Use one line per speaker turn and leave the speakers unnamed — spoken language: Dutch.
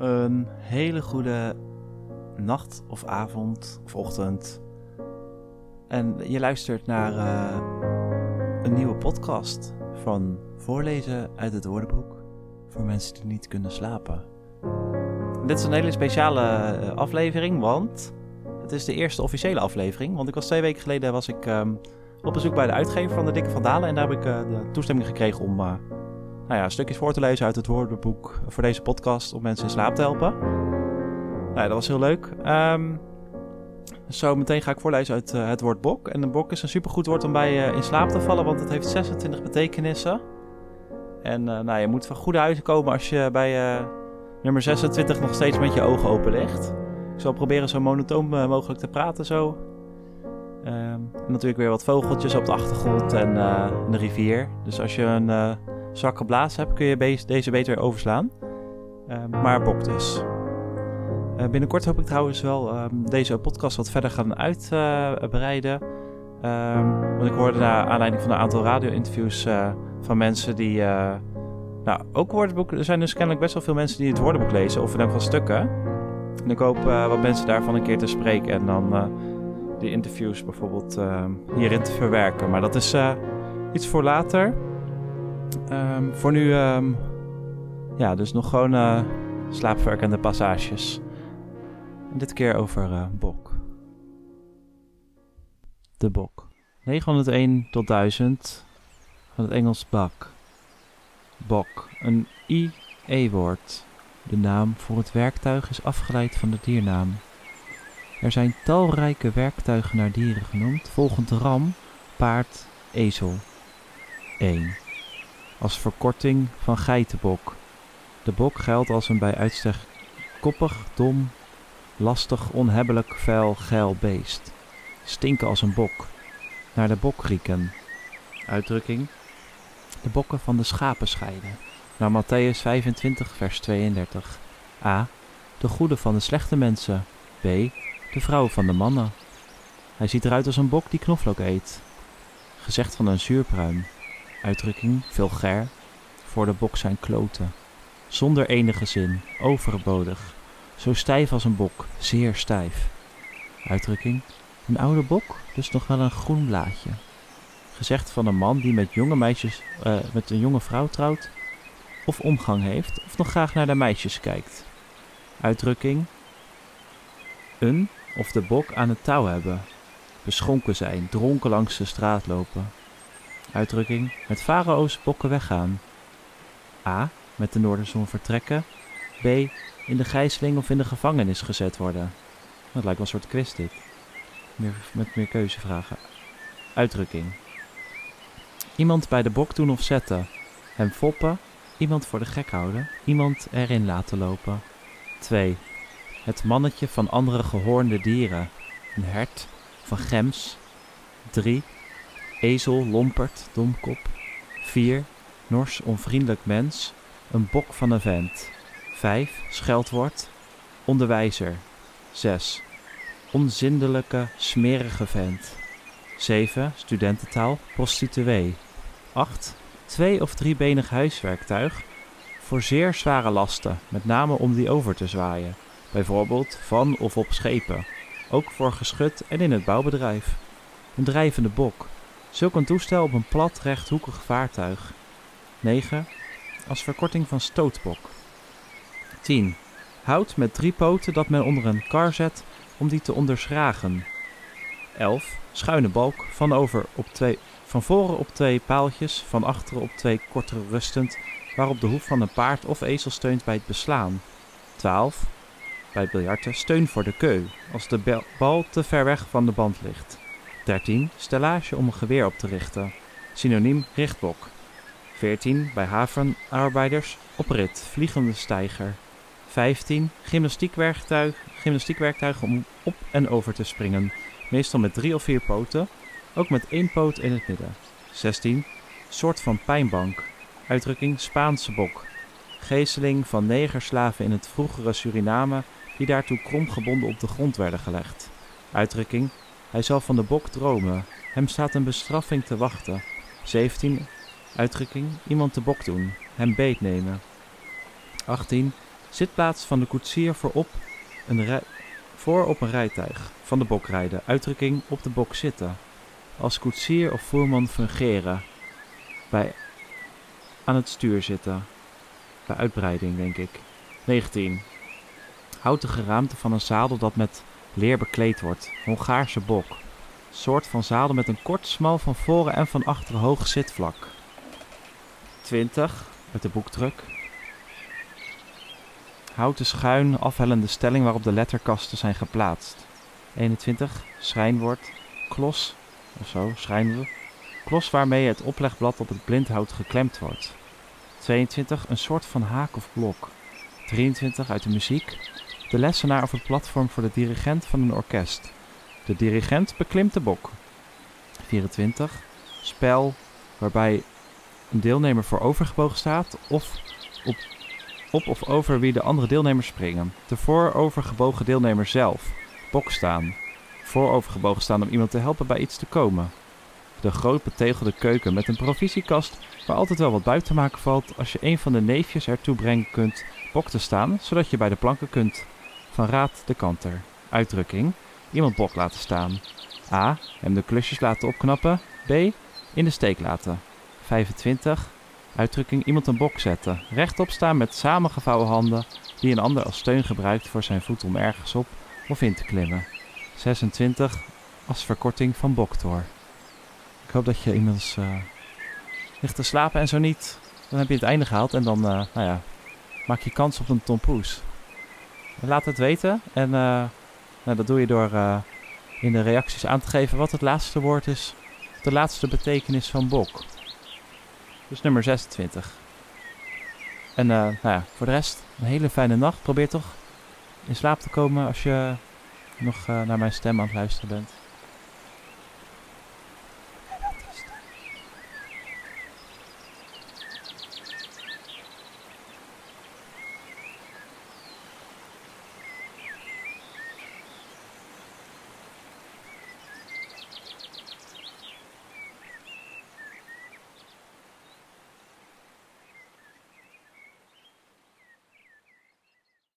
een hele goede nacht of avond of ochtend. En je luistert naar eh, een nieuwe podcast van Voorlezen uit het woordenboek voor mensen die niet kunnen slapen. Dit is een hele speciale eh, aflevering, want het is de eerste officiële aflevering. Want ik was twee weken geleden was ik, ehm, op bezoek bij de uitgever van de Dikke van Dalen en daar heb ik uh, de toestemming gekregen om nou ja, stukjes voor te lezen uit het woordenboek voor deze podcast om mensen in slaap te helpen. Nou, dat was heel leuk. Um, zo meteen ga ik voorlezen uit uh, het woord bok. En een bok is een supergoed woord om bij uh, in slaap te vallen, want het heeft 26 betekenissen. En uh, nou, je moet van goede huizen komen als je bij nummer 26 nog steeds met je ogen open ligt. Ik zal proberen zo monotoon mogelijk te praten zo. En natuurlijk weer wat vogeltjes op de achtergrond en een rivier. Dus als je een zwakke blaas hebt, kun je deze beter overslaan. Uh, maar bok dus. Uh, binnenkort hoop ik trouwens wel um, deze podcast wat verder gaan uitbreiden. Uh, um, want ik hoorde naar aanleiding van een aantal radio-interviews uh, van mensen die. eh, nou, ook woordenboek. Er zijn dus kennelijk best wel veel mensen die het woordenboek lezen, of in elk geval stukken. En ik hoop wat mensen daarvan een keer te spreken en dan uh, die interviews bijvoorbeeld ehm, hierin te verwerken. Maar dat is iets voor later. Um, voor nu, um, ja, dus nog gewoon uh, passages. En dit keer over uh, bok. De bok. 901 tot 1000 van het Engels bak. Bok, een IE-woord. De naam voor het werktuig is afgeleid van de diernaam. Er zijn talrijke werktuigen naar dieren genoemd, volgend ram, paard, ezel. 1 als verkorting van geitenbok. De bok geldt als een bij uitstek koppig, dom, lastig, onhebbelijk, vuil, geil beest. Stinken als een bok. Naar de bok rieken. Uitdrukking. De bokken van de schapen scheiden. Naar Matthäus 25, vers 32. A. De goede van de slechte mensen. B. De vrouw van de mannen. Hij ziet eruit als een bok die knoflook eet. Gezegd van een zuurpruim uitdrukking, vulgair, voor de bok zijn kloten. Zonder enige zin, overbodig, zo stijf als een bok, zeer stijf. Uitdrukking, een oude bok, dus nog wel een groen blaadje. Gezegd van een man die met jonge meisjes, uh, met een jonge vrouw trouwt, of omgang heeft, of nog graag naar de meisjes kijkt. Uitdrukking, een of de bok aan het touw hebben, beschonken zijn, dronken langs de straat lopen, Uitdrukking met farao's bokken weggaan. A. Met de noorderzon vertrekken. B. In de gijzeling of in de gevangenis gezet worden. Dat lijkt wel een soort quiz dit. Meer, met meer keuzevragen. Uitdrukking. Iemand bij de bok doen of zetten. Hem foppen. Iemand voor de gek houden. Iemand erin laten lopen. 2. Het mannetje van andere gehoornde dieren. Een hert. Van gems. 3 ezel, lomperd, domkop. 4. Nors, onvriendelijk mens, een bok van een vent. 5. Scheldwoord, onderwijzer. 6. Onzindelijke, smerige vent. 7. Studententaal, prostituee. 8. Twee- of driebenig huiswerktuig voor zeer zware lasten, met name om die over te zwaaien, bijvoorbeeld van of op schepen, ook voor geschut en in het bouwbedrijf. Een drijvende bok, Zulk een toestel op een plat rechthoekig vaartuig. 9. Als verkorting van stootbok. 10. Hout met drie poten dat men onder een kar zet om die te onderschragen. 11. Schuine balk van, over op twee, van voren op twee paaltjes, van achteren op twee kortere rustend, waarop de hoef van een paard of ezel steunt bij het beslaan. 12. Bij biljarten steun voor de keu, als de bal te ver weg van de band ligt. 13. Stellage om een geweer op te richten. Synoniem richtbok. 14. Bij havenarbeiders oprit, vliegende steiger. 15. Gymnastiekwerktuig, gymnastiekwerktuig om op en over te springen. Meestal met drie of vier poten, ook met één poot in het midden. 16. Soort van pijnbank. Uitdrukking Spaanse bok. Geesteling van negerslaven in het vroegere Suriname die daartoe kromgebonden op de grond werden gelegd. Uitdrukking hij zal van de bok dromen. Hem staat een bestraffing te wachten. 17. Uitdrukking: iemand te bok doen. Hem beetnemen. 18. Zitplaats van de koetsier voorop een rij, voor op een rijtuig. Van de bok rijden. Uitdrukking op de bok zitten. Als koetsier of voerman fungeren. Bij aan het stuur zitten. Bij uitbreiding, denk ik. 19. Houten geraamte van een zadel dat met leer bekleed wordt. Hongaarse bok. Soort van zadel met een kort, smal van voren en van achteren hoog zitvlak. 20. Uit de boekdruk. Houten schuin afhellende stelling waarop de letterkasten zijn geplaatst. 21. Schrijnwoord. Klos. Of zo, schrijnwoord. Klos waarmee het oplegblad op het blindhout geklemd wordt. 22. Een soort van haak of blok. 23. Uit de muziek. De lessenaar of het platform voor de dirigent van een orkest. De dirigent beklimt de bok. 24. Spel waarbij een deelnemer voor overgebogen staat of op, op of over wie de andere deelnemers springen. De voorovergebogen deelnemer zelf. Bok staan. Voorovergebogen staan om iemand te helpen bij iets te komen. De groot betegelde keuken met een provisiekast waar altijd wel wat buiten te maken valt als je een van de neefjes ertoe brengen kunt bok te staan, zodat je bij de planken kunt. Raad de Kanter. Uitdrukking. Iemand bok laten staan. A. Hem de klusjes laten opknappen. B. In de steek laten. 25. Uitdrukking iemand een bok zetten. Rechtop staan met samengevouwen handen die een ander als steun gebruikt voor zijn voet om ergens op of in te klimmen. 26. Als verkorting van boktor. Ik hoop dat je inmiddels uh, ligt te slapen en zo niet. Dan heb je het einde gehaald en dan uh, nou ja, maak je kans op een tompoes. Laat het weten en uh, nou, dat doe je door in de reacties aan te geven wat het laatste woord is. De laatste betekenis van bok. Dus nummer 26. En uh, nou ja, voor de rest, een hele fijne nacht. Probeer toch in slaap te komen als je nog naar mijn stem aan het luisteren bent.